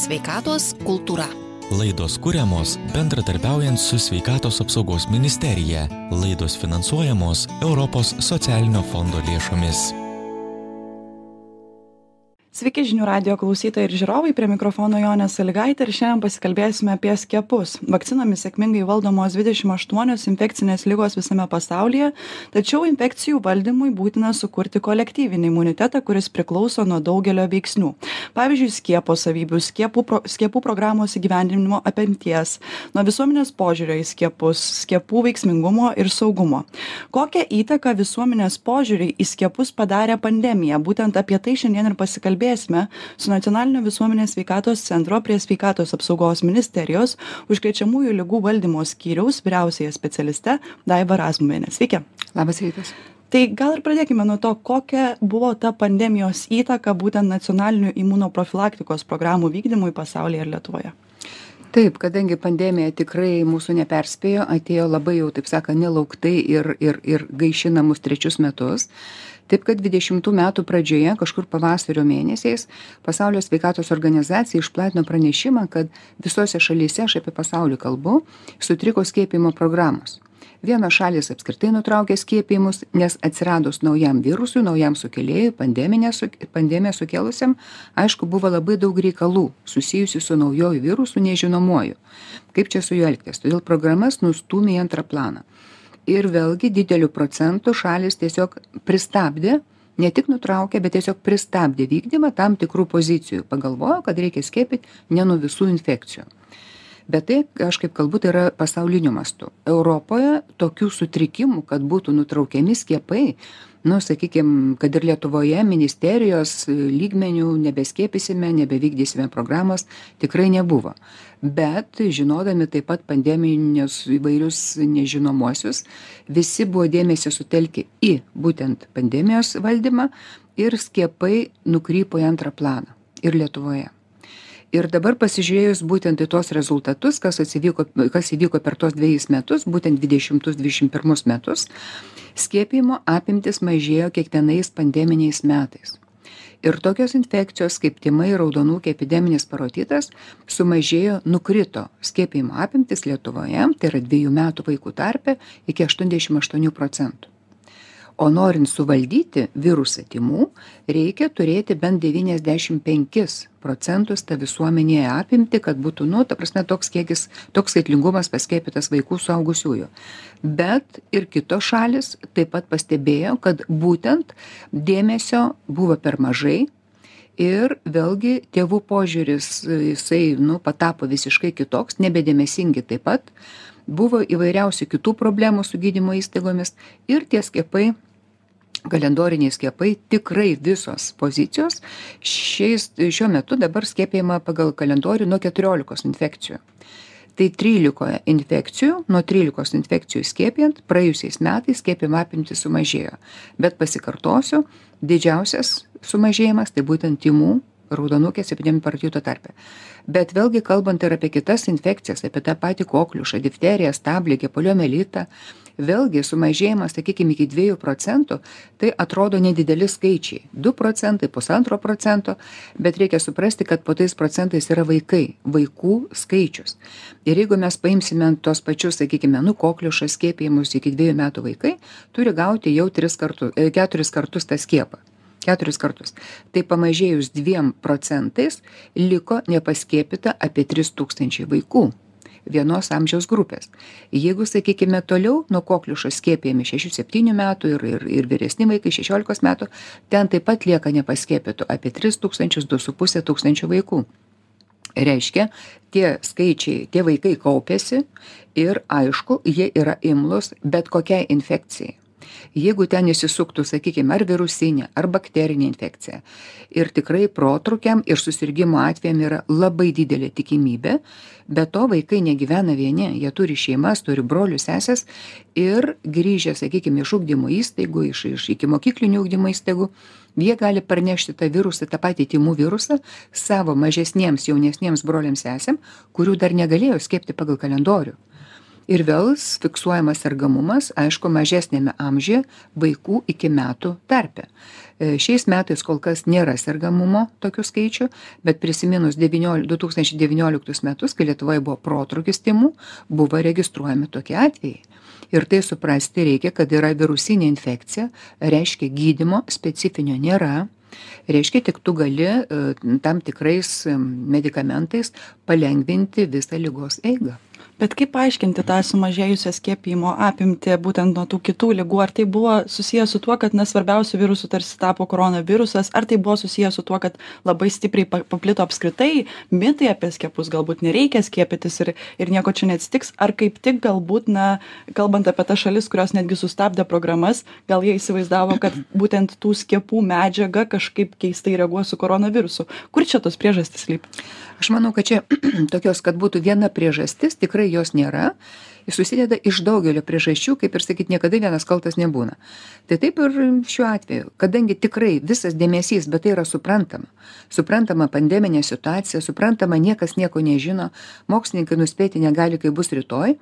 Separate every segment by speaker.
Speaker 1: Sveikatos kultūra.
Speaker 2: Laidos kūriamos bendradarbiaujant su Sveikatos apsaugos ministerija. Laidos finansuojamos Europos socialinio fondo lėšomis.
Speaker 3: Sveiki žinių radio klausytojai ir žiūrovai, prie mikrofono Jonė Saligaitė ir šiandien pasikalbėsime apie skiepus. Vakcinomis sėkmingai valdomos 28 infekcinės lygos visame pasaulyje, tačiau infekcijų valdymui būtina sukurti kolektyvinį imunitetą, kuris priklauso nuo daugelio veiksnių. Pavyzdžiui, skiepo savybių, skiepų, pro, skiepų programos įgyvendinimo apimties, nuo visuomenės požiūrio į skiepus, skiepų veiksmingumo ir saugumo. Kokią įtaką visuomenės požiūriai į skiepus padarė pandemija? Būtent apie tai šiandien ir pasikalbėsime kalbėsime su nacionalinio visuomenės sveikatos centro prie sveikatos apsaugos ministerijos užkrečiamųjų ligų valdymo skyriaus vyriausiąja specialiste Daiva Razmuvienė. Sveiki.
Speaker 4: Labas rytas.
Speaker 3: Tai gal ir pradėkime nuo to, kokia buvo ta pandemijos įtaka būtent nacionalinių imunoprofilaktikos programų vykdymui pasaulyje ir Lietuvoje.
Speaker 4: Taip, kadangi pandemija tikrai mūsų neperspėjo, atėjo labai jau, taip sakant, nelauktai ir, ir, ir gaišinamus trečius metus taip kad dvidešimtų metų pradžioje kažkur pavasario mėnesiais pasaulio sveikatos organizacija išplatino pranešimą kad visose šalyse aš apie pasaulį kalbu sutriko skiepijimo programos. Vienos šalys apskritai nutraukė skiepijimus nes atsiradus naujam virusui naujam sukėlėjui pandeminę su pandemiją sukėlusiam aišku buvo labai daug reikalų susijusių su naujuoju virusu nežinomuoju. Kaip čia su juo elgtis? Todėl programas nustūmė į antrą planą ir vėlgi dideliu procentu šalys tiesiog pristabdė ne tik nutraukė bet tiesiog pristabdė vykdymą tam tikrų pozicijų. Pagalvojo kad reikia skiepyt ne nuo visų infekcijų. Bet tai aš kaip kalbu tai yra pasauliniu mastu. Europoje tokių sutrikimų kad būtų nutraukiami skiepai nu sakykim kad ir lietuvoje ministerijos lygmeniu nebeskiepysime nebevykdysime programos tikrai nebuvo. Bet žinodami taip pat pandeminius įvairius nežinomuosius visi buvo dėmesį sutelkę į būtent pandemijos valdymą ir skiepai nukrypo į antrą planą ir lietuvoje ir dabar pasižiūrėjus būtent į tuos rezultatus kas atsivyko kas įvyko per tuos dvejus metus būtent dvidešimtus dvidešim pirmus metus skiepijimo apimtys mažėjo kiekvienais pandeminiais metais. Ir tokios infekcijos kaip tymai raudonukė epideminis parotitas sumažėjo nukrito skiepijimo apimtys lietuvoje tai yra dviejų metų vaikų tarpe iki aštuoniasdešim aštuonių procentų o norint suvaldyti virusą tymų reikia turėti bent devyniasdešim penkis procentus tą visuomenėje apimtį kad būtų nu ta prasme toks kiekis toks skaitlingumas paskiepytas vaikų suaugusiųjų. Bet ir kitos šalys taip pat pastebėjo kad būtent dėmesio buvo per mažai ir vėlgi tėvų požiūris jisai nu patapo visiškai kitoks nebedėmesingi taip pat. Buvo įvairiausių kitų problemų su gydymo įstaigomis ir tie skiepai kalendoriniai skiepai tikrai visos pozicijos. Šiais šiuo metu dabar skiepijama pagal kalendorių nuo keturiolikos infekcijų. Tai trylikoje infekcijų nuo trylikos infekcijų skiepijant praėjusiais metais skiepijimo apimtys sumažėjo. Bet pasikartosiu didžiausias sumažėjimas tai būtent tymų raudonukės epideminių paratito tarpe. Bet vėlgi kalbant ir apie kitas infekcijas apie tą patį kokliušą difteriją stabligę poliomielitą vėlgi sumažėjimas sakykim iki dviejų procentų tai atrodo nedideli skaičiai. Du procentai pusantro procento bet reikia suprasti kad po tais procentais yra vaikai vaikų skaičius. Ir jeigu mes paimsime tuos pačius sakykime nu kokliušą skiepijimus iki dviejų metų vaikai turi gauti jau tris kartu e, keturis kartus tą skiepą. Keturis kartus. Tai pamažėjus dviem procentais liko nepaskiepyta apie trys tūkstančiai vaikų vienos amžiaus grupės. Jeigu sakykime toliau nuo kokliušo šešių septynių metų ir ir ir vyresni vaikai šešiolikos metų ten taip pat lieka nepaskiepytų apie tris tūkstančius du su puse tūkstančio vaikų. Reiškia tie skaičiai tie vaikai kaupiasi ir aišku jie yra imlūs bet kokiai infekcijai jeigu ten įsisuktų sakykim ar virusinė ar bakterinė infekcija. Ir tikrai protrūkiam ir susirgimo atvejam yra labai didelė tikimybė. Be to vaikai negyvena vieni jie turi šeimas turi brolius seses ir grįžę sakykim iš ugdymo įstaigų iš iš ikimokyklinių ugdymo įstaigų jie gali parnešti tą virusą tą patį tymų virusą savo mažesniems jaunesniems broliams sesėm kurių dar negalėjo skiepyti pagal kalendorių ir vėl fiksuojamas sergamumas aišku mažesniame amžiuje vaikų iki metų tarpe. E, šiais metais kol kas nėra sergamumo tokių skaičių bet prisiminus devyniol du tūkstančiai devynioliktus metus kai lietuvoje buvo protrūkis tymų buvo registruojami tokie atvejai. Ir tai suprasti reikia kad yra virusinė infekcija reiškia gydymo specifinio nėra. Reiškia tik tu gali e, tam tikrais medikamentais palengvinti visą ligos eigą
Speaker 3: bet kaip paaiškinti tą sumažėjusią skiepijimo apimtį būtent nuo tų kitų ligų? Ar tai buvo susiję su tuo kad na svarbiausiu virusu tarsi tapo koronavirusas? Ar tai buvo susiję su tuo kad labai stipriai paplito apskritai mitai apie skiepus galbūt nereikia skiepytis ir ir nieko čia neatsitiks? Ar kaip tik galbūt na kalbant apie tas šalis kurios netgi sustabdė programas gal jie įsivaizdavo kad būtent tų skiepų medžiaga kažkaip keistai reaguos su koronavirusu? Kur čia tos priežastys slypi?
Speaker 4: Aš manau kad čia tokios kad būtų viena priežastis tikrai jos nėra jis susideda iš daugelio priežasčių kaip ir sakyt niekada vienas kaltas nebūna. Tai taip ir šiuo atveju kadangi tikrai visas dėmesys bet tai yra suprantama. Suprantama pandeminė situacija suprantama niekas nieko nežino mokslininkai nuspėti negali kaip bus rytoj.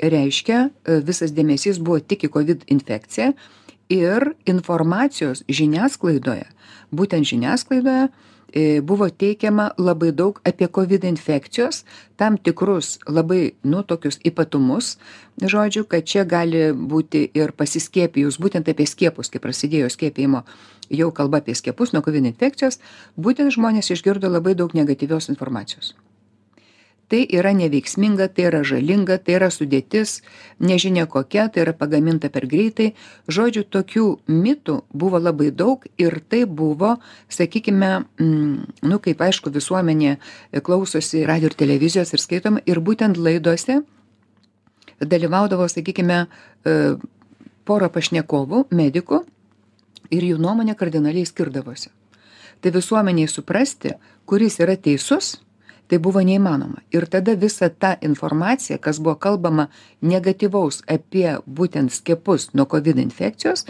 Speaker 4: Reiškia e, visas dėmesys buvo tik į covid infekciją ir informacijos žiniasklaidoje būtent žiniasklaidoje buvo teikiama labai daug apie covid infekcijos tam tikrus labai nu tokius ypatumus žodžiu kad čia gali būti ir pasiskiepijus būtent apie skiepus kai prasidėjo skiepijimo jau kalba apie skiepus nuo covid infekcijos būtent žmonės išgirdo labai daug negatyvios informacijos tai yra neveiksminga tai yra žalinga tai yra sudėtis nežinia kokia tai yra pagaminta per greitai. Žodžiu tokių mitų buvo labai daug ir tai buvo sakykime mm, nu kaip aišku visuomenė klausosi radijo ir televizijos ir skaitoma ir būtent laidose dalyvaudavo sakykime e, pora pašnekovų medikų ir jų nuomonė kardinaliai skirdavosi. Tai visuomenei suprasti kuris yra teisus tai buvo neįmanoma. Ir tada visa ta informacija kas buvo kalbama negatyvaus apie būtent skiepus nuo kovid infekcijos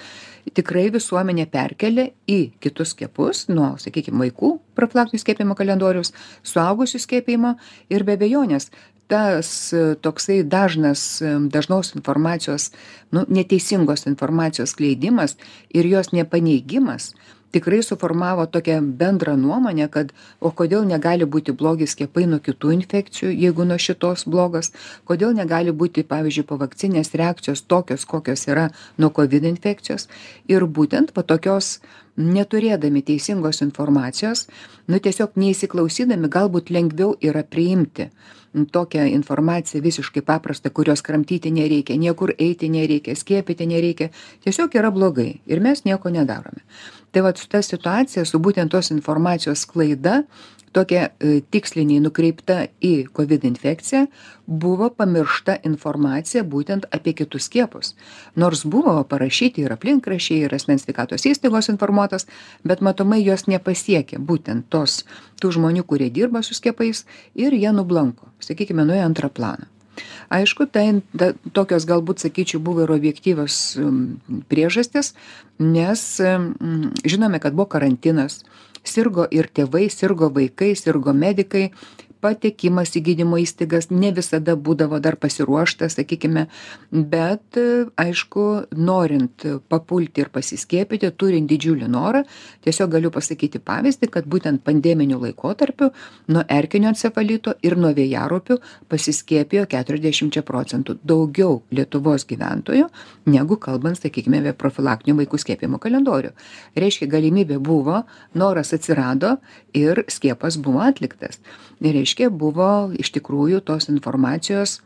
Speaker 4: tikrai visuomenė perkėlė į kitus skiepus nuo sakykim vaikų profilaktinio skiepijimo kalendoriaus suaugusių skiepijimo. Ir be abejonės tas toksai dažnas dažnos informacijos nu neteisingos informacijos skleidimas ir jos nepaneigimas tikrai suformavo tokią bendrą nuomonę kad o kodėl negali būti blogi skiepai nuo kitų infekcijų jeigu nuo šitos blogos? Kodėl negali būti pavyzdžiui povakcininės reakcijos tokios kokios yra nuo kovid infekcijos? Ir būtent va tokios neturėdami teisingos informacijos nu tiesiog neįsiklausydami galbūt lengviau yra priimti tokią informaciją visiškai paprastą kurios kramtyti nereikia niekur eiti nereikia skiepyti nereikia tiesiog yra blogai ir mes nieko nedarome. Tai vat ta situacija su būtent tos informacijos sklaida tokia e, tiksliniai nukreipta į kovid infekciją buvo pamiršta informacija būtent apie kitus skiepus. Nors buvo parašyti ir aplinkraščiai ir asmens sveikatos įstaigos informuotos bet matomai jos nepasiekė būtent tos tų žmonių kurie dirba su skiepais ir jie nublanko sakykime nuėjo antrą planą. Aišku tai ta tokios galbūt sakyčiau buvo ir objektyvios priežastys nes žinome kad buvo karantinas sirgo ir tėvai sirgo vaikai sirgo medikai patekimas į gydymo įstaigas ne visada būdavo dar pasiruošta sakykime bet aišku norint papulti ir pasiskiepyti turint didžiulį norą tiesiog galiu pasakyti pavyzdį kad būtent pandeminiu laikotarpiu nuo erkinio encefalito ir nuo vėjaraupių pasiskiepijo keturiasdešimčia procentų daugiau lietuvos gyventojų negu kalbant sakykime apie profilaktinio vaikų skiepijimo kalendorių. Reiškia galimybė buvo noras atsirado ir skiepas buvo atliktas. Reiškia buvo iš tikrųjų tos informacijos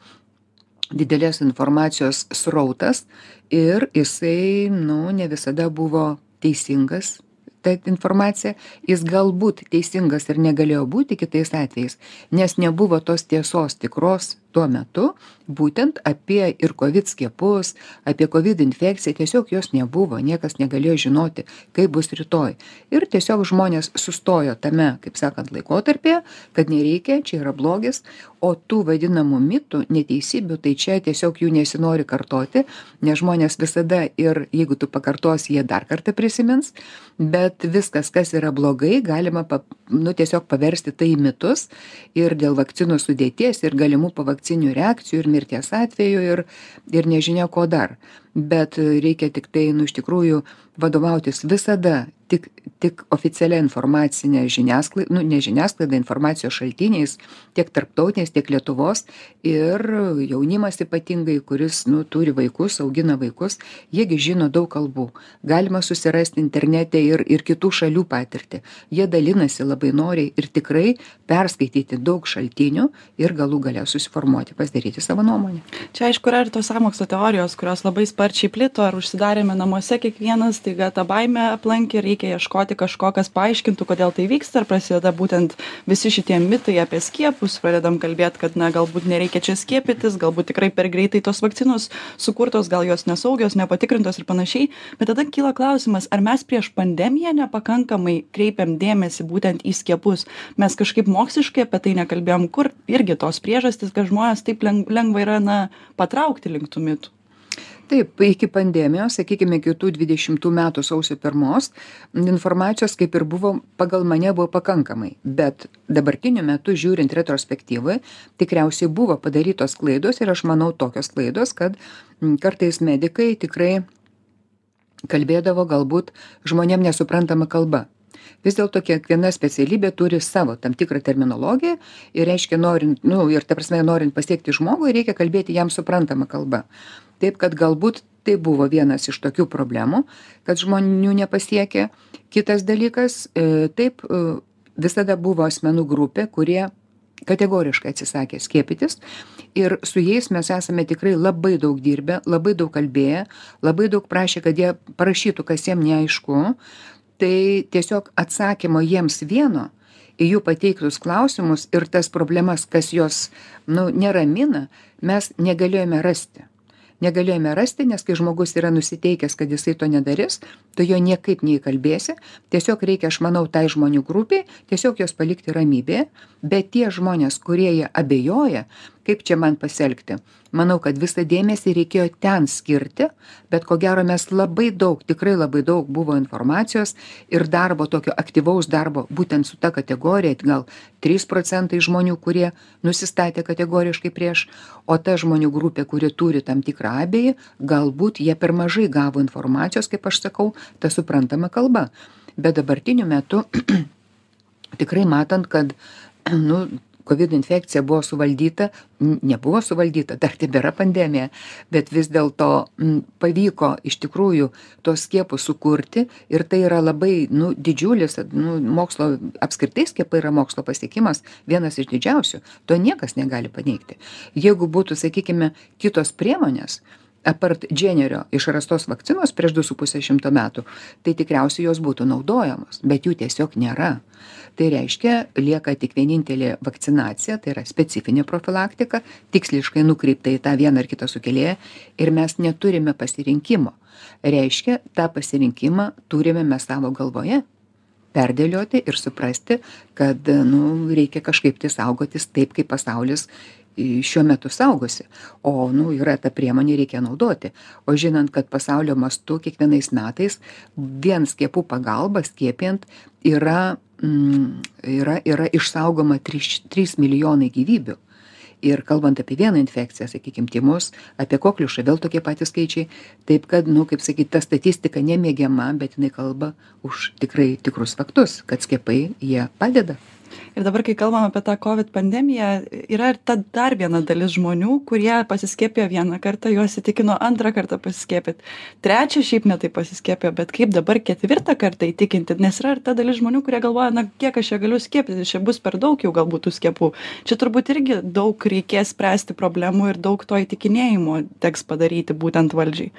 Speaker 4: didelės informacijos srautas ir jisai nu ne visada buvo teisingas ta informacija. Jis galbūt teisingas ir negalėjo būti kitais atvejais nes nebuvo tos tiesos tikros tuo metu būtent apie ir covid skiepus apie covid infekciją tiesiog jos nebuvo niekas negalėjo žinoti kaip bus rytoj. Ir tiesiog žmonės sustojo tame kaip sakant laikotarpyje kad nereikia čia yra blogis o tų vadinamų mitų neteisybių tai čia tiesiog jų nesinori kartoti nes žmonės visada ir jeigu tu pakartosi jie dar kartą prisimins bet viskas kas yra blogai galima pa nu tiesiog paversti tai į mitus ir dėl vakcinų sudėties ir galimų povakcinių reakcijų ir mirties atvejų ir ir nežinia ko dar bet reikia tiktai nu iš tikrųjų vadovautis visada tik tik oficialia informacine žiniasklai nu ne žiniasklaida informacijos šaltiniais tiek tarptautiniais tiek lietuvos. Ir jaunimas ypatingai kuris nu turi vaikus augina vaikus jie gi žino daug kalbų. Galima susirasti internete ir ir kitų šalių patirtį. Jie dalinasi labai noriai ir tikrai perskaityti daug šaltinių ir galų gale susiformuoti pasidaryti savo nuomonę.
Speaker 3: Čia aišku yra ir tos sąmokslo teorijos kurios labai sparčiai plito ar užsidarėme namuose kiekvienas staiga ta baimė aplankė reikia ieškoti kažko kas paaiškintų kodėl tai vyksta ir prasideda būtent visi šitie mitai apie skiepus. Pradedam kalbėt kad na galbūt nereikia čia skiepytis galbūt tikrai per greitai tos vakcinos sukurtos gal jos nesaugios nepatikrintos ir panašiai. Bet tada kyla klausimas ar mes prieš pandemiją nepakankamai kreipėm dėmesį būtent į skiepus? Mes kažkaip moksliškai apie tai nekalbėjom kur irgi tos priežastys kad žmonės taip leng lengva yra na patraukti link tų mitų
Speaker 4: taip iki pandemijos sakykime iki tų dvidešimtų metų sausio pirmos informacijos kaip ir buvo pagal mane buvo pakankamai. Bet dabartiniu metu žiūrint retrospektyvai tikriausiai buvo padarytos klaidos ir aš manau tokios klaidos kad kartais medikai tikrai kalbėdavo galbūt žmonėm nesuprantama kalba. Vis dėlto kiekviena specialybė turi savo tam tikrą terminologiją ir reiškia norint nu ir ta prasme norint pasiekti žmogų reikia kalbėti jam suprantama kalba taip kad galbūt tai buvo vienas iš tokių problemų kad žmonių nepasiekė. Kitas dalykas e, taip e, visada buvo asmenų grupė kurie kategoriškai atsisakė skiepytis. Ir su jais mes esame tikrai labai daug dirbę labai daug kalbėję labai daug prašę kad jie parašytų kas jiem neaišku. Tai tiesiog atsakymo jiems vieno į jų pateiktus klausimus ir tas problemas kas juos nu neramina mes negalėjome rasti negalėjome rasti nes kai žmogus yra nusiteikęs kad jisai to nedarys tu jo niekaip neįkalbėsi. Tiesiog reikia aš manau tai žmonių grupei tiesiog juos palikti ramybėje. Bet tie žmonės kurie jie abejoja kaip čia man pasielgti? Manau kad visą dėmesį reikėjo ten skirti bet ko gero mes labai daug tikrai labai daug buvo informacijos ir darbo tokio aktyvaus darbo būtent su ta kategorija gal trys procentai žmonių kurie nusistatė kategoriškai prieš o ta žmonių grupė kuri turi tam tikrą abejį galbūt jie per mažai gavo informacijos kaip aš sakau ta suprantama kalba. Bet dabartiniu metu tikrai matant kad nu kovid infekcija buvo suvaldyta nebuvo suvaldyta dar tebėra pandemija bet vis dėlto pavyko iš tikrųjų tuos skiepus sukurti ir tai yra labai nu didžiulis nu mokslo apskritai skiepai yra mokslo pasiekimas vienas iš didžiausių to niekas negali paneigti. Jeigu būtų sakykime kitos priemonės apart dženerio išrastos vakcinos prieš du su puse šimto metų tai tikriausiai jos būtų naudojamos bet jų tiesiog nėra. Tai reiškia lieka tik vienintelė vakcinacija tai yra specifinė profilaktika tiksliškai nukreipta į tą vieną ar kitą sukėlėją ir mes neturime pasirinkimo. Reiškia tą pasirinkimą turime mes savo galvoje perdėlioti ir suprasti kad nu reikia kažkaip tai saugotis taip kaip pasaulis šiuo metu saugosi o nu yra ta priemonė reikia naudoti. O žinant kad pasaulio mastu kiekvienais metais vien skiepų pagalba skiepijant yra mm, yra yra išsaugoma trys trys milijonai gyvybių. Ir kalbant apie vieną infekciją sakykim tymus apie kokliušą vėl tokie patys skaičiai. Taip kad nu kaip sakyt ta statistika nemėgiama bet jinai kalba už tikrai tikrus faktus kad skiepai jie padeda
Speaker 3: ir dabar kai kalbam apie tą covid pandemiją yra ir ta dar viena dalis žmonių kurie pasiskiepijo vieną kartą juos įtikino antrą kartą pasiskiepyt trečią šiaip ne taip pasiskiepijo bet kaip dabar ketvirtą kartą įtikinti nes yra ir ta dalis žmonių kurie galvoja na kiek aš čia galiu skiepytis čia bus per daug jau galbūt tų skiepų. Čia turbūt irgi daug reikės spręsti problemų ir daug to įtikinėjimo teks padaryti būtent valdžiai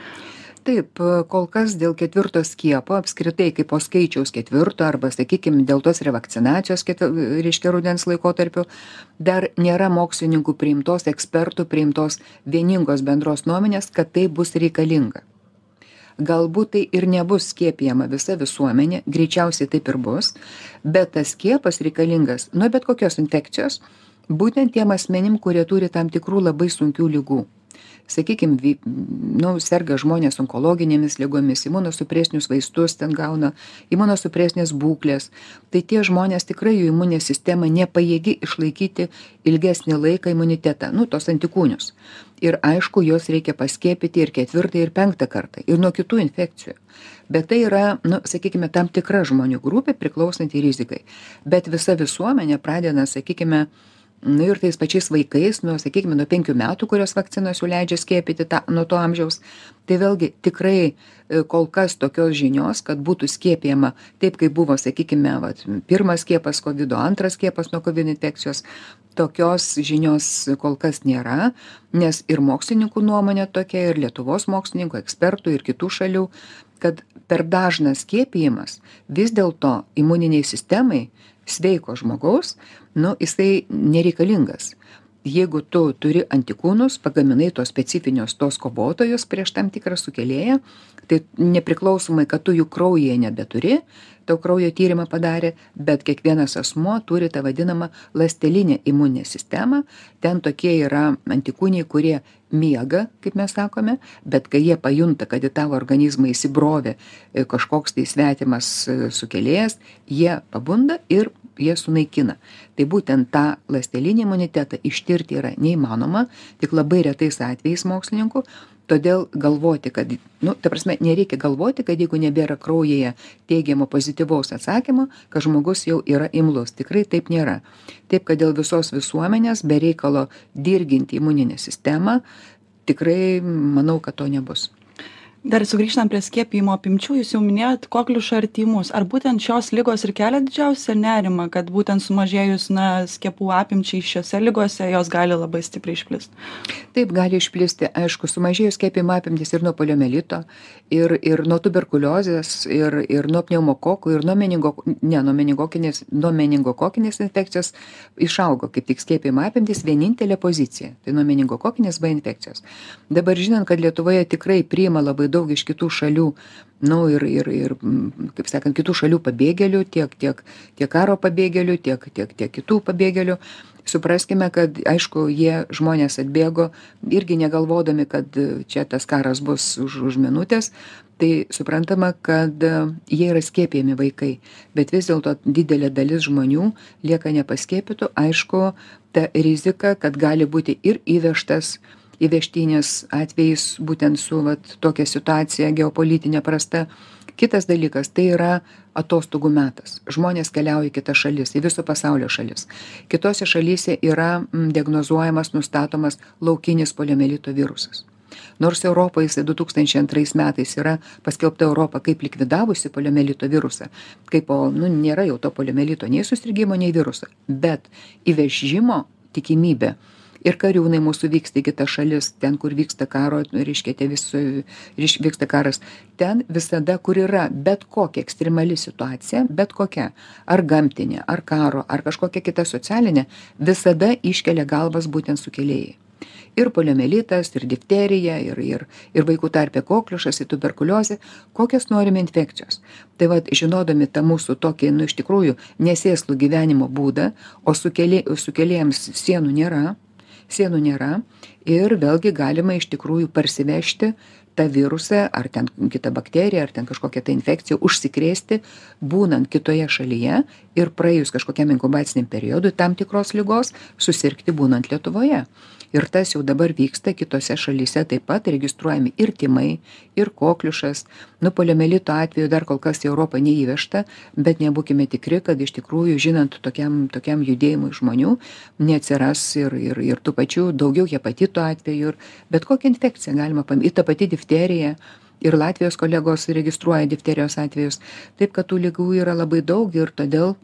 Speaker 4: taip kol kas dėl ketvirto skiepo apskritai kaipo skaičiaus ketvirto arba sakykim dėl tos revakcinacijos ketv reiškia rudens laikotarpiu dar nėra mokslininkų priimtos ekspertų priimtos vieningos bendros nuomonės kad tai bus reikalinga. Galbūt tai ir nebus skiepijama visa visuomenė greičiausiai taip ir bus bet tas skiepas reikalingas nuo bet kokios infekcijos būtent tiem asmenim kurie turi tam tikrų labai sunkių ligų sakykim vi nu serga žmonės onkologinėmis ligomis imunosupresinius vaistus ten gauna imunosupresinės būklės. Tai tie žmonės tikrai jų imuninė sistema nepajėgi išlaikyti ilgesnį laiką imunitetą. Nu tuos antikūnius. Ir aišku juos reikia paskiepyti ir ketvirtą ir penktą kartą ir nuo kitų infekcijų. Bet tai yra nu sakykime tam tikra žmonių grupė priklausanti rizikai. Bet visa visuomenė pradeda sakykime nu ir tais pačiais vaikais nuo sakykime nuo penkių metų kurios vakcinos jau leidžia skiepyti tą nuo to amžiaus. Tai vėlgi tikrai e, kol kas tokios žinios kad būtų skiepijama taip kaip buvo sakykime vat pirmas skiepas kovido antras skiepas nuo kovid infekcijos. Tokios žinios kol kas nėra nes ir mokslininkų nuomonė tokia ir lietuvos mokslininkų ekspertų ir kitų šalių kad per dažnas skiepijimas vis dėlto imuninei sistemai sveiko žmogaus nu jisai nereikalingas. Jeigu tu turi antikūnus pagaminai tuos specifinius tuos kovotojus prieš tam tikrą sukėlėją tai nepriklausomai kad tu jų kraujyje nebeturi tau kraujo tyrimą padarė bet kiekvienas asmuo turi tą vadinamą ląstelinę imuninę sistemą. Ten tokie yra antikūniai kurie miega kaip mes sakome bet kai jie pajunta kad į tavo organizmą įsibrovė e, kažkoks tai svetimas e, sukėlėjas jie pabunda ir jie sunaikina. Tai būtent tą ląstelinį imunitetą ištirti yra neįmanoma tik labai retais atvejais mokslininkų todėl galvoti kad nu ta prasme nereikia galvoti kad jeigu nebėra kraujyje teigiamo pozityvaus atsakymo kad žmogus jau yra imlus. Tikrai taip nėra. Taip kad dėl visos visuomenės be reikalo dirginti imuninę sistemą tikrai manau kad to nebus
Speaker 3: dar sugrįžtant prie skiepijimo apimčių. Jūs jau minėjot kokliušą ir tymus ar būtent šios ligos ir kelia didžiausią nerimą kad būtent sumažėjus na skiepų apimčiai šiose ligose jos gali labai stipriai išplist
Speaker 4: taip gali išplisti. Aišku sumažėjus skiepijimo apimtys ir nuo poliomielito ir ir nuo tuberkuliozės ir ir nuo pneumokokų ir nuo meningo ne nuo meningokinės nuo meningokokinės infekcijos išaugo kaip tik skiepijimo apimtys vienintelė pozicija. Tai nuo meningokokinės b infekcijos. Dabar žinant kad lietuvoje tikrai priima labai daug iš kitų šalių nu ir ir ir kaip sakant kitų šalių pabėgėlių tiek tiek tiek karo pabėgėlių tiek tiek tiek kitų pabėgėlių. Supraskime kad aišku jie žmonės atbėgo irgi negalvodami kad čia tas karas bus už už minutės. Tai suprantama kad jie yra skiepijami vaikai bet vis dėlto didelė dalis žmonių lieka nepaskiepytų. Aišku ta rizika kad gali būti ir įvežtas įvežtinis atvejis būtent su vat tokia situacija geopolitine prasta. Kitas dalykas tai yra atostogų metas. Žmonės keliauja į kitas šalis į viso pasaulio šalis. Kitose šalyse yra diagnozuojamas nustatomas laukinis poliomielito virusas. Nors europoj jisai du tūkstančiai antrais metais yra paskelbta europa kaip likvidavusi poliomielito virusą kaipo nu nėra jau to poliomielito nei susirgimo nei viruso bet įvežimo tikimybė ir kariūnai mūsų vyksta į kitas šalis ten kur vyksta karo reiškia tie visi reiš vyksta karas. Ten visada kur yra bet kokia ekstremali situacija bet kokia ar gamtinė ar karo ar kažkokia kita socialinė visada iškelia galvas būtent sukėlėjai ir poliomielitas ir difterija ir ir ir vaikų tarpe kokliušas ir tuberkuliozė. Kokios norime infekcijos? Tai vat žinodami tą mūsų tokį nu iš tikrųjų nesėslų gyvenimo būdą o sukėlė sukėlėjams sienų nėra sienų nėra ir vėlgi galima iš tikrųjų parsivežti tą virusą ar ten kitą bakteriją ar ten kažkokią tai infekciją užsikrėsti būnant kitoje šalyje ir praėjus kažkokiam inkubaciniam periodui tam tikros ligos susirgti būnant lietuvoje ir tas jau dabar vyksta kitose šalyse taip pat registruojami ir tymai ir kokliušas. Nu poliomielito atveju dar kol kas į europą neįvežta bet nebūkime tikri kad iš tikrųjų žinant tokiam tokiam judėjimui žmonių neatsiras ir ir ir tų pačių daugiau hepatito atvejų ir bet kokią infekciją galima pam ir ta pati difterija ir latvijos kolegos registruoja difterijos atvejus. Taip kad tų ligų yra labai daug ir todėl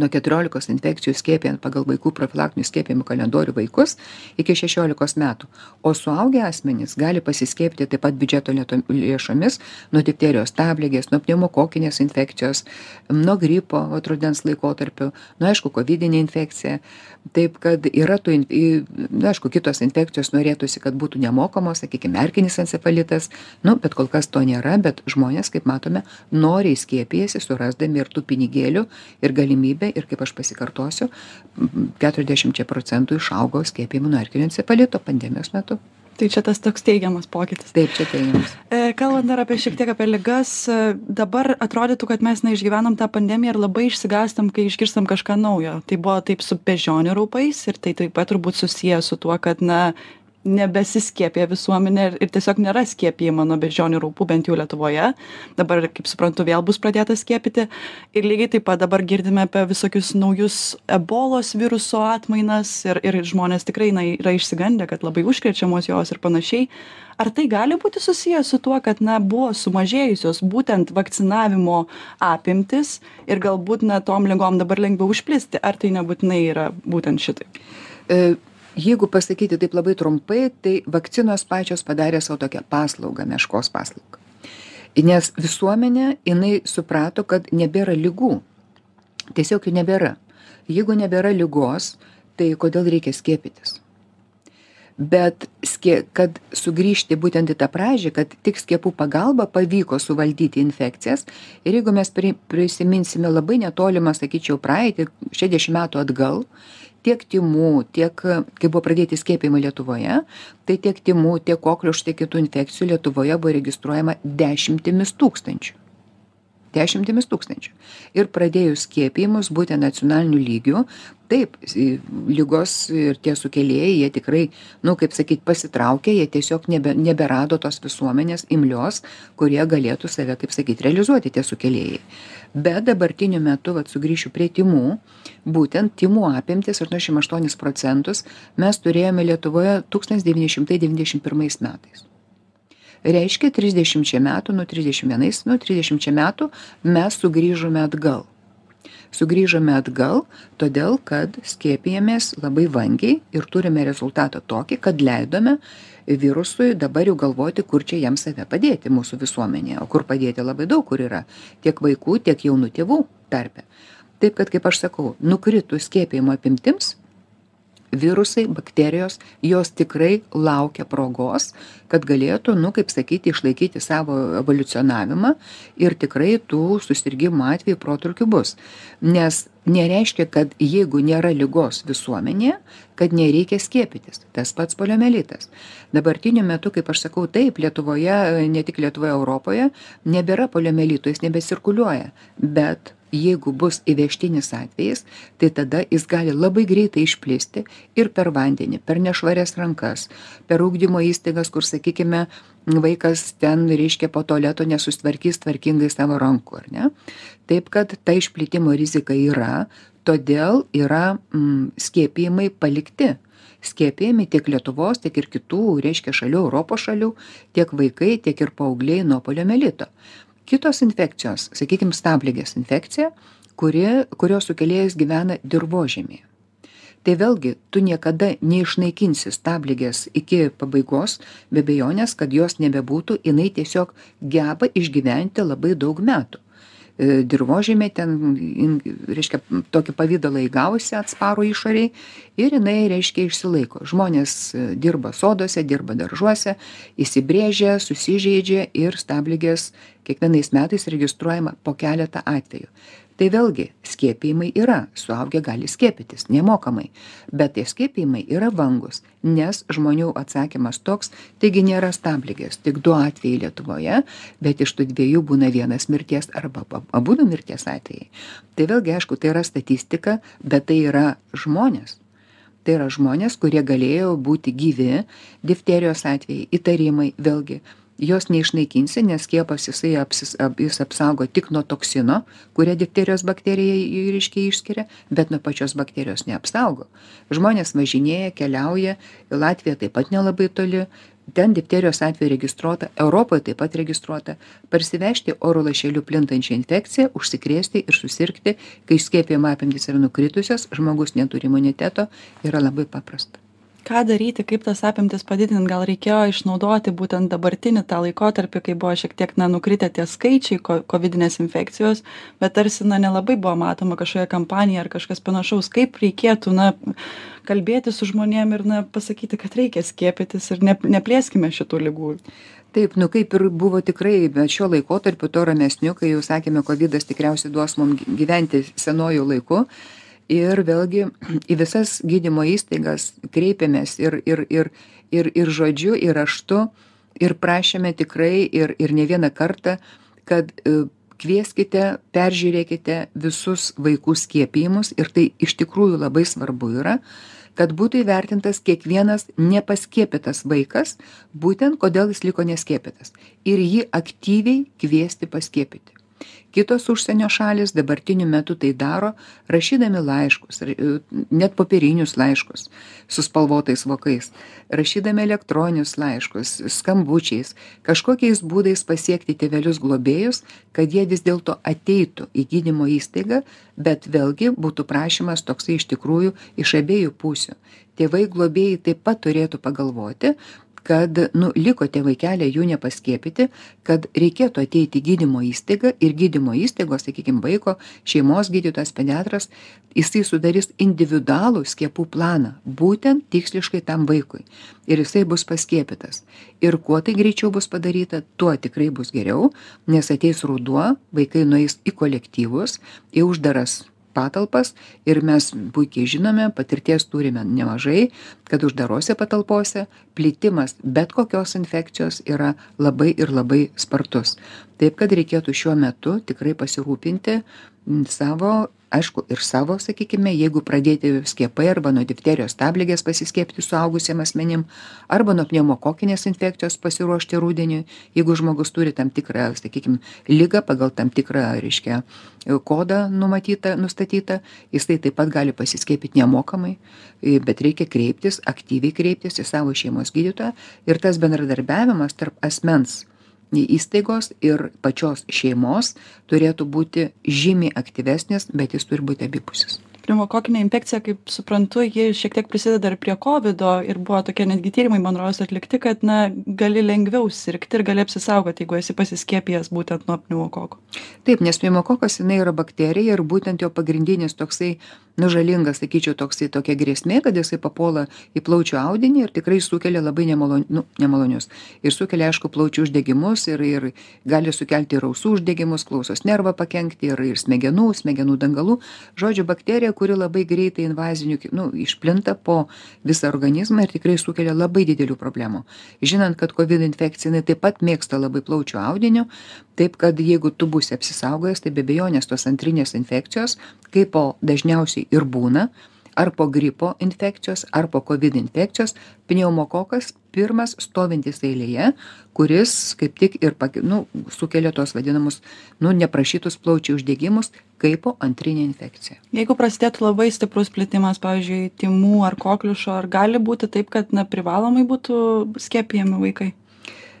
Speaker 4: nuo keturiolikos infekcijų skiepijant pagal vaikų profilaktinių skiepijimų kalendorių vaikus iki šešiolikos metų. O suaugę asmenys gali pasiskiepyti taip pat biudžeto lėto lėšomis nuo difterijos stabligės nuo pneumokokinės infekcijos nuo gripo vat rudens laikotarpiu nu aišku kovidinė infekcija. Taip kad yra tų in i na aišku kitos infekcijos norėtųsi kad būtų nemokamos sakykim erkinis encefalitas nu bet kol kas to nėra bet žmonės kaip matome noriai skiepijasi surasdami ir tų pinigėlių ir galimybę ir kaip aš pasikartosiu keturiasdešimčia procentų išaugo skiepijimų nuo erkinio encefalito pandemijos metu
Speaker 3: Tai čia tas toks teigiamas pokytis.
Speaker 4: Taip, čia teigiamas.
Speaker 3: E, kalbant dar apie šiek tiek apie ligas, e, dabar atrodytų, kad mes neišgyvenom tą pandemiją ir labai išsigastam, kai išgirstam kažką naujo. Tai buvo taip su bežionių raupais ir tai taip pat turbūt susiję su tuo, kad, na, nebesiskiepija visuomenė ir, tiesiog nėra skiepijama nuo beždžionių raupų, bent jau Lietuvoje. Dabar, kaip suprantu, vėl bus pradėta skiepyti. Ir lygiai taip pat dabar girdime apie visokius naujus ebolos viruso atmainas ir, ir žmonės tikrai na, yra išsigandę, kad labai užkrečiamos jos ir panašiai. Ar tai gali būti susijęs su tuo, kad na, buvo sumažėjusios būtent vakcinavimo apimtis ir galbūt na, tom lygom dabar lengviau užplisti? Ar tai nebūtinai yra būtent šitai?
Speaker 4: Jeigu pasakyti taip labai trumpai tai vakcinos pačios padarė sau tokią paslaugą meškos paslaugą. Nes visuomenė jinai suprato kad nebėra ligų. Tiesiog jų nebėra. Jeigu nebėra ligos tai kodėl reikia skiepytis? Bet kad sugrįžti būtent į tą pradžią kad tik skiepų pagalba pavyko suvaldyti infekcijas ir jeigu mes pri prisiminsime labai netolimą sakyčiau praeitį šešiasdešim metų atgal tiek tymų tiek kai buvo pradėti skiepijimai lietuvoje tai tiek tymų tiek kokliušo tiek kitų infekcijų lietuvoje buvo registruojama dešimtimis tūkstančių dešimtimis tūkstančių. Ir pradėjus skiepijimus būtent nacionaliniu lygiu taip ligos ir tie sukėlėjai jie tikrai nu kaip sakyt pasitraukė jie tiesiog nebe neberado tos visuomenės imlios kurie galėtų save kaip sakyt realizuoti tie sukėlėjai. Bet dabartiniu metu vat sugrįšiu prie tymų būtent apimtys aštuoniasdešim aštuonis procentus mes turėjome lietuvoje tūkstantis devyni šimtai devyniasdešim pirmais metais reiškia trisdešimčia metų nu trisdešim vienais nu trisdešimčia metų mes sugrįžome atgal. Sugrįžome atgal todėl kad skiepijamės labai vangiai ir turime rezultatą tokį kad leidome virusui dabar jau galvoti kur čia jam save padėti mūsų visuomenėje o kur padėti labai daug kur yra. Tiek vaikų tiek jaunų tėvų tarpe. Taip kad kaip aš sakau nukritus skiepijimo apimtims virusai bakterijos jos tikrai laukia progos kad galėtų nu kaip sakyti išlaikyti savo evoliucionavimą ir tikrai tų susirgimų atvejų protrūkių bus. Nes nereiškia kad jeigu nėra ligos visuomenėje kad nereikia skiepytis. Tas pats poliomielitas. Dabartiniu metu kaip aš sakau taip lietuvoje ne tik lietuvoje europoje nebėra poliomielito jis nebecirkuliuoja bet jeigu bus įvežtinis atvejis tai tada jis gali labai greitai išplisti ir per vandenį per nešvarias rankas per ugdymo įstaigas kur sakykime vaikas ten reiškia po tualeto nesusitvarkys tvarkingai savo rankų ar ne? Taip kad ta išplitimo rizika yra todėl yra mm, skiepijimai palikti. Skiepijami tiek lietuvos tiek ir kitų reiškia šalių europos šalių tiek vaikai tiek ir paaugliai nuo poliomielito kitos infekcijos sakykim stabligės infekcija kuri kurios sukėlėjas gyvena dirvožemyje. Tai vėlgi tu niekada neišnaikinsi stabligės iki pabaigos be abejonės kad jos nebebūtų jinai tiesiog geba išgyventi labai daug metų. E, dirvožemyje ten in reiškia tokį pavidalą įgavusi atsparų išorei ir jinai reiškia išsilaiko. Žmonės e, dirba soduose dirba daržuose įsibrėžia susižeidžia ir stabligės kiekvienais metais registruojama po keletą atvejų. Tai vėlgi skiepijimai yra suaugę gali skiepytis nemokamai. Bet tie skiepijimai yra vangūs nes žmonių atsakymas toks taigi nėra stabligės. Tik du atvejai lietuvoje bet iš tų dviejų būna vienas mirties arba abudu mirties atvejai. Tai vėlgi aišku tai yra statistika bet tai yra žmonės. Tai yra žmonės kurie galėjo būti gyvi difterijos atvejai įtarimai vėlgi jos neišnaikinsi nes skiepas jisai apsis ap jis apsaugo tik nuo toksino kurią difterijos bakterija reiškia išskiria bet nuo pačios bakterijos neapsaugo. Žmonės važinėja keliauja latvija taip pat nelabai toli ten difterijos atvejų registruota europoj taip pat registruota parsivežti oro lašeliu plintančią infekciją užsikrėsti ir susirgti kai skiepijimo apimtys yra nukritusios žmogus neturi imuniteto yra labai paprasta
Speaker 3: ką daryti kaip tas apimtis padidint gal reikėjo išnaudoti būtent dabartinį tą laikotarpį kai buvo šiek tiek na nukritę tie skaičiai ko kovidinės infekcijos bet tarsi na nelabai buvo matoma kažkokia kampanija ar kažkas panašaus kaip reikėtų na kalbėtis su žmonėm ir na pasakyti kad reikia skiepytis ir ne neplėskime šitų ligų.
Speaker 4: Taip nu kaip ir buvo tikrai bet šiuo laikotarpiu tuo ramesniu kai jau sakėme kovidas tikriausiai duos mum gyventi senuoju laiku ir vėlgi į visas gydymo įstaigas kreipėmės ir ir ir ir ir žodžiu ir raštu ir prašėme tikrai ir ir ne vieną kartą kad e, kvieskite peržiūrėkite visus vaikų skiepijimus. Ir tai iš tikrųjų labai svarbu yra kad būtų įvertintas kiekvienas nepaskiepytas vaikas būtent kodėl jis liko neskiepytas. Ir jį aktyviai kviesti paskiepyti kitos užsienio šalys dabartiniu metu tai daro rašydami laiškus e, net popierinius laiškus su spalvotais vokais rašydami elektroninius laiškus skambučiais kažkokiais būdais pasiekti tėvelius globėjus kad jie vis dėlto ateitų į gydymo įstaigą bet vėlgi būtų prašymas toksai iš tikrųjų iš abiejų pusių. Tėvai globėjai taip pat turėtų pagalvoti kad nu liko tie vaikeliai jų nepaskiepyti kad reikėtų ateiti į gydymo įstaigą ir gydymo įstaigos sakykim vaiko šeimos gydytojas pediatras jisai sudarys individualų skiepų planą būtent tiksliškai tam vaikui. Ir jisai bus paskiepytas. Ir kuo tai greičiau bus padaryta tuo tikrai bus geriau nes ateis ruduo vaikai nueis į kolektyvus į uždaras patalpas ir mes puikiai žinome patirties turime nemažai kad uždarose patalpose plitimas bet kokios infekcijos yra labai ir labai spartus. Taip kad reikėtų šiuo metu tikrai pasirūpinti savo aišku ir savo sakykime jeigu pradėti skiepai arba nuo difterijos stabligės pasiskiepyti suaugusiem asmenim arba nuo pneumokokinės infekcijos pasiruošti rudeniui jeigu žmogus turi tam tikrą sakykim ligą pagal tam tikrą reiškia kodą numatytą nustatytą jisai taip pat gali pasiskiepyt nemokamai bet reikia kreiptis aktyviai kreiptis į savo šeimos gydytoją. Ir tas bendradarbiavimas tarp asmens įstaigos ir pačios šeimos turėtų būti žymiai aktyvesnis bet jis turi būti abipusis
Speaker 3: pneumokokinė infekcija kaip suprantu ji šiek tiek prisideda ir prie kovido ir buvo tokie netgi tyrimai man rodos atlikti kad na gali lengviau sirgti ir gali apsisaugot jeigu esi pasiskiepijęs būtent nuo pneumokoko
Speaker 4: taip nes pneumokokas jinai yra bakterija ir būtent jo pagrindinis toksai nu žalingas sakyčiau toksai tokia grėsmė kad jisai papuola į plaučių audinį ir tikrai sukelia labai nemalon nu nemalonius. Ir sukelia aišku plaučių uždegimus ir ir gali sukelti ir ausų uždegimus klausos nervą pakenkti ir ir smegenų smegenų dangalų. Žodžiu bakterija kuri labai greitai invaziniu nu išplinta po visą organizmą ir tikrai sukelia labai didelių problemų. Žinant kad kovid infekcija jinai taip pat mėgsta labai plaučių audiniu taip kad jeigu tu būsi apsisaugojęs tai be abejonės tos antrinės infekcijos kaipo dažniausiai ir būna ar po gripo infekcijos ar po kovid infekcijos pneumokokas pirmas stovintis eilėje kuris kaip tik ir nu sukelia tuos vadinamus nu neprašytus plaučių uždegimus kaipo antrinė infekcija.
Speaker 3: Jeigu prasidėtų labai stiprus plitimas pavyzdžiui tymų ar kokliušo ar gali būti taip kad na privalomai būtų skiepijami vaikai?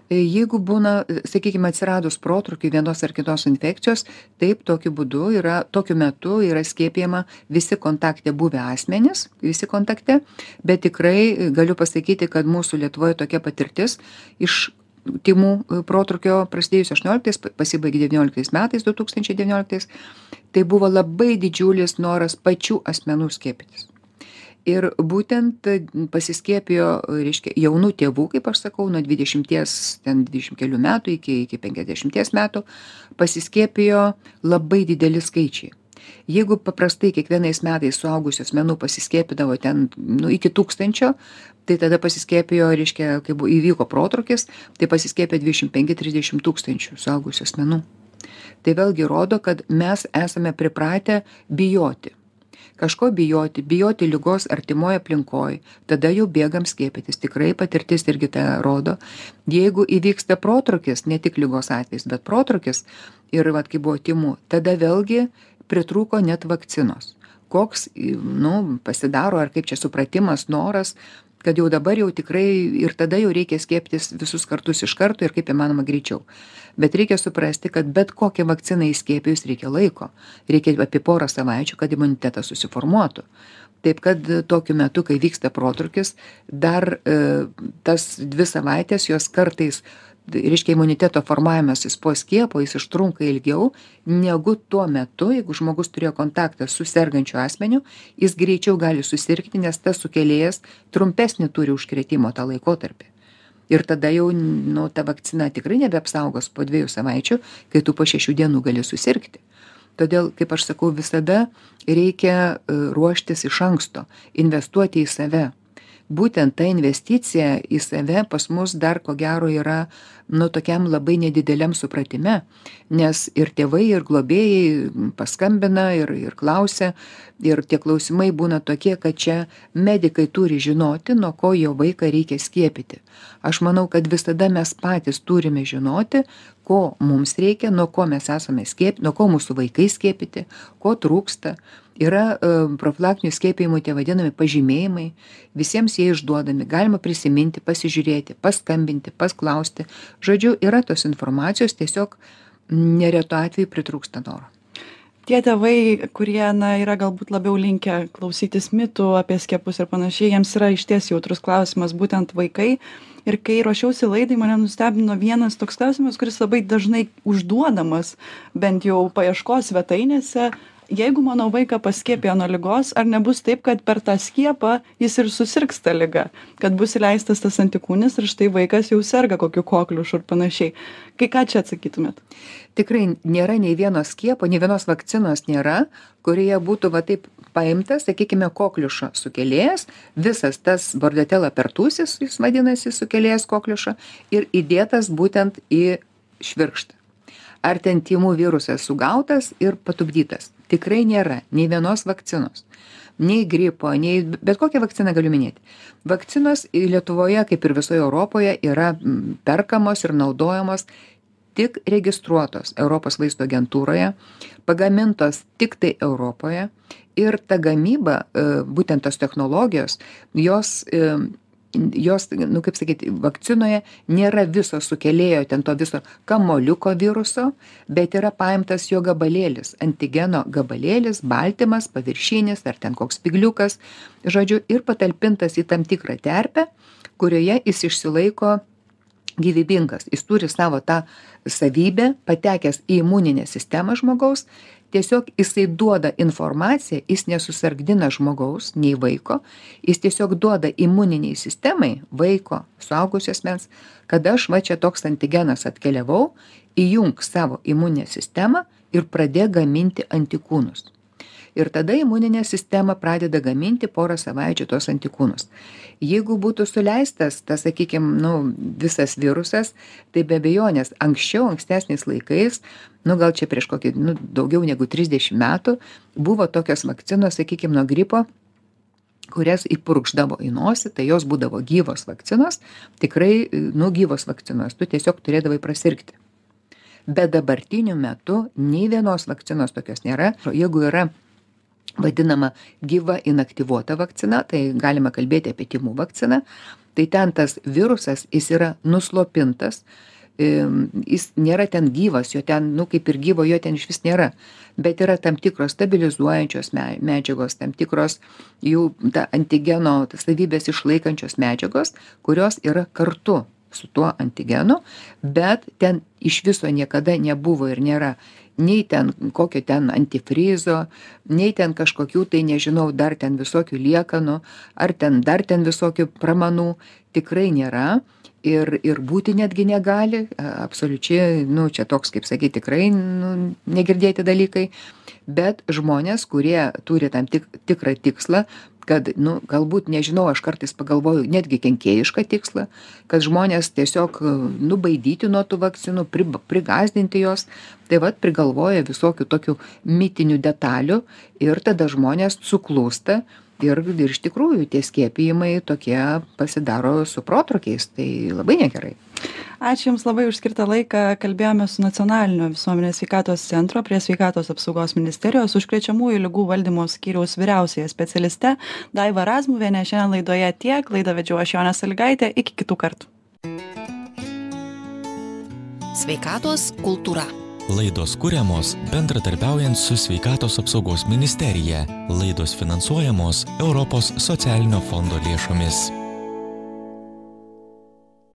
Speaker 4: Jeigu būna sakykim atsiradus protrūkiui vienos ar kitos infekcijos taip tokiu būdu yra tokiu metu yra skiepijama visi kontakte buvę asmenys visi kontakte bet tikrai galiu pasakyti kad mūsų lietuvoj tokia patirtis iš tymų protrūkio prasidėjusio aštuonioliktais pasibaigė devynioliktais metais du tūkstančiai devynioliktais tai buvo labai didžiulis noras pačių asmenų skiepytis. Ir būtent pasiskiepijo reiškia jaunų tėvų kaip aš sakau nuo dvidešimties ten dvidešim kelių metų iki iki penkiasdešimties metų pasiskiepijo labai dideli skaičiai. Jeigu paprastai kiekvienais metais suaugusių asmenų pasiskiepydavo ten nu iki tūkstančio tai tada pasiskiepijo reiškia kai bu įvyko protrūkis tai penki trisdešim tūkstančių suaugusių asmenų tai vėlgi rodo kad mes esame pripratę bijoti. Kažko bijoti bijoti ligos artimoj aplinkoj tada jau bėgam skiepytis. Tikrai patirtis irgi tą rodo. Jeigu įvyksta protrūkis ne tik ligos atvejis bet protrūkis ir vat kaip buvo tymų tada vėlgi pritrūko net vakcinos. Koks nu pasidaro ar kaip čia supratimas noras kad jau dabar jau tikrai ir tada jau reikia skiepytis visus kartus iš karto ir kaip įmanoma greičiau. Bet reikia suprasti kad bet kokią vakciną įskiepijus reikia laiko. Reikia apie porą savaičių kad imunitetas susiformuotų. Taip kad tokiu metu kai vyksta protrūkis dar e, tas dvi savaites jos kartais reiškia imuniteto formavimasis po skiepo jis užtrunka ilgiau negu tuo metu jeigu žmogus turėjo kontaktą su sergančiu asmeniu jis greičiau gali susirgti nes tas sukėlėjas trumpesnį turi užkrėtimo tą laikotarpį. Ir tada jau nu ta vakcina tikrai nebeapsaugos po dviejų savaičių kai tu po šešių dienų gali susirgti. Todėl kaip aš sakau visada reikia e, ruoštis iš anksto investuoti į save būtent ta investicija į save pas mus dar ko gero yra nu tokiam labai nedideliam supratime nes ir tėvai ir globėjai paskambina ir ir klausia ir tie klausimai būna tokie kad čia medikai turi žinoti nuo ko jo vaiką reikia skiepyti. Aš manau kad visada mes patys turime žinoti ko mums reikia nuo ko mes esame skiep nuo ko mūsų vaikai skiepyti ko trūksta. Yra e, profilaktinių skiepijimų tie vadinami pažymėjimai. Visiems jie išduodami. Galima prisiminti pasižiūrėti paskambinti pasklausti žodžiu yra tos informacijos tiesiog neretu atveju pritrūksta noro.
Speaker 3: Tie tėvai kurie na yra galbūt labiau linkę klausytis mitų apie skiepus ir panašiai jiems yra išties jautrus klausimas būtent vaikai. Ir kai ruošiausi laidai mane nustebino vienas toks klausimas kuris labai dažnai užduodamas bent jau paieškos svetainėse jeigu mano vaiką paskiepijo nuo ligos ar nebus taip kad per tą skiepą jis ir susirgs ta liga kad bus įleistas tas antikūnis ir štai vaikas jau serga kokiu kokliušu ir panašiai. Kai ką čia atsakytumėt?
Speaker 4: Tikrai nėra nei vieno skiepo nei vienos vakcinos nėra kurioje būtų va taip paimtas sakykime kokliušo sukėlėjas visas tas bordetela pertusis jis vadinasi sukėlėjas kokliušo ir įdėtas būtent į švirkštą ar ten tymų virusas sugautas ir patupdytas? Tikrai nėra nei vienos vakcinos. Nei gripo nei bet kokią vakciną galiu minėti. Vakcinos lietuvoje kaip ir visoje europoje yra perkamos ir naudojamos tik registruotos europos vaistų agentūroje pagamintos tiktai europoje. Ir ta gamyba e, būtent tos technologijos jos e, jos nu kaip sakyt vakcinoje nėra viso sukėlėjo ten to viso kamuoliuko viruso bet yra paimtas jo gabalėlis antigeno gabalėlis baltymas paviršinis ar ten koks spygliukas žodžiu ir patalpintas į tam tikrą terpę kurioje jis išsilaiko gyvybingas. Jis turi savo tą savybę patekęs į imuninę sistemą žmogaus tiesiog jisai duoda informaciją jis nesusargdina žmogaus nei vaiko jis tiesiog duoda imuninei sistemai vaiko suaugusio asmens kad aš va čia toks antigenas atkeliavau įjunk savo imuninę sistemą ir pradėk gaminti antikūnus ir tada imuninė sistema pradeda gaminti porą savaičių tuos antikūnus. Jeigu būtų suleistas tas sakykim nu visas virusas tai be abejonės anksčiau ankstesniais laikais nu gal čia prieš kokį nu daugiau negu trisdešim metų buvo tokios vakcinos sakykim nuo gripo kurias įpurkšdavo į nosį tai jos būdavo gyvos vakcinos tikrai nu gyvos vakcinos tu tiesiog turėdavai prasirgti. Bet dabartiniu metu nei vienos vakcinos tokios nėra. Jeigu yra vadinama gyva inaktyvuota vakcina tai galima kalbėti apie tymų vakciną. Tai ten tas virusas jis yra nuslopintas jis nėra ten gyvas jo ten nu kaip ir gyvo jo ten išvis nėra bet yra tam tikros stabilizuojančios medžiagos tam tikros jų ta antigeno savybes išlaikančios medžiagos kurios yra kartu su tuo antigenu bet ten iš viso niekada nebuvo ir nėra nei ten kokio ten antifrizo nei ten kažkokių tai nežinau dar ten visokių liekanų ar ten dar ten visokių pramanų tikrai nėra. Ir ir būti netgi negali. Absoliučiai nu čia toks kaip sakyt tikrai nu negirdėti dalykai. Bet žmonės kurie turi tam tik tikrą tikslą kad nu galbūt nežinau aš kartais pagalvoju netgi kenkėjišką tikslą kad žmones tiesiog nu baidyti nuo tų vakcinų pri prigąsdinti juos. Tai vat prigalvoja visokių tokių mitinių detalių ir tada žmonės suklūsta ir ir iš tikrųjų tie skiepijimai tokie pasidaro su protrūkiais. Tai labai negerai
Speaker 3: ačiū jums labai už skirtą laiką. Kalbėjomės su nacionalinio visuomenės sveikatos centro prie sveikatos apsaugos ministerijos užkrečiamųjų ligų valdymo skyriaus vyriausiąja specialiste daiva razmuviene šiandien laidoje tiek. Laidą vedžiau aš jonė salygaitė iki kitų kartų.
Speaker 2: Sveikatos kultūra. Laidos kūriamos bendradarbiaujant su Sveikatos apsaugos ministerija. Laidos finansuojamos Europos socialinio fondo lėšomis.